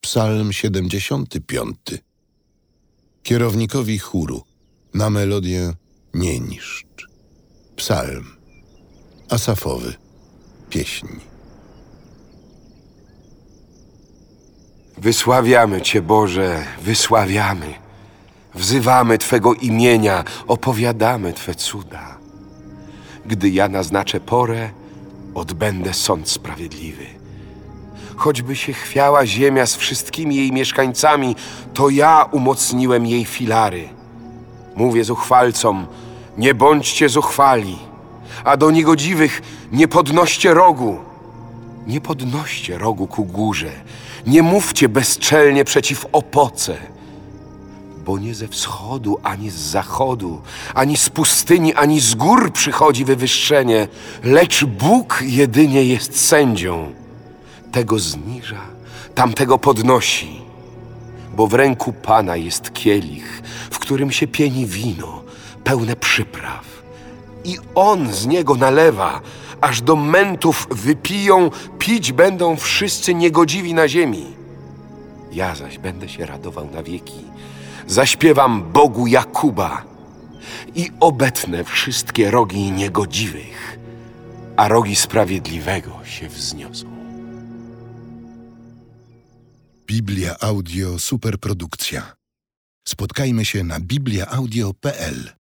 Psalm 75. Kierownikowi chóru na melodię Nie niszcz. Psalm Asafowy. Pieśń. Wysławiamy Cię, Boże, wysławiamy. Wzywamy Twego imienia, opowiadamy Twe cuda. Gdy ja naznaczę porę, odbędę sąd sprawiedliwy. Choćby się chwiała ziemia z wszystkimi jej mieszkańcami, to ja umocniłem jej filary. Mówię zuchwalcom, nie bądźcie zuchwali, a do niegodziwych nie podnoście rogu. Nie podnoście rogu ku górze, nie mówcie bezczelnie przeciw opoce, bo nie ze wschodu, ani z zachodu, ani z pustyni, ani z gór przychodzi wywyższenie, lecz Bóg jedynie jest sędzią. Tego zniża, tamtego podnosi, bo w ręku Pana jest kielich, w którym się pieni wino, pełne przypraw. I On z niego nalewa, aż do mentów wypiją, pić będą wszyscy niegodziwi na ziemi. Ja zaś będę się radował na wieki. Zaśpiewam Bogu Jakuba i obetnę wszystkie rogi niegodziwych, a rogi sprawiedliwego się wzniosą. Biblia Audio Superprodukcja. Spotkajmy się na bibliaaudio.pl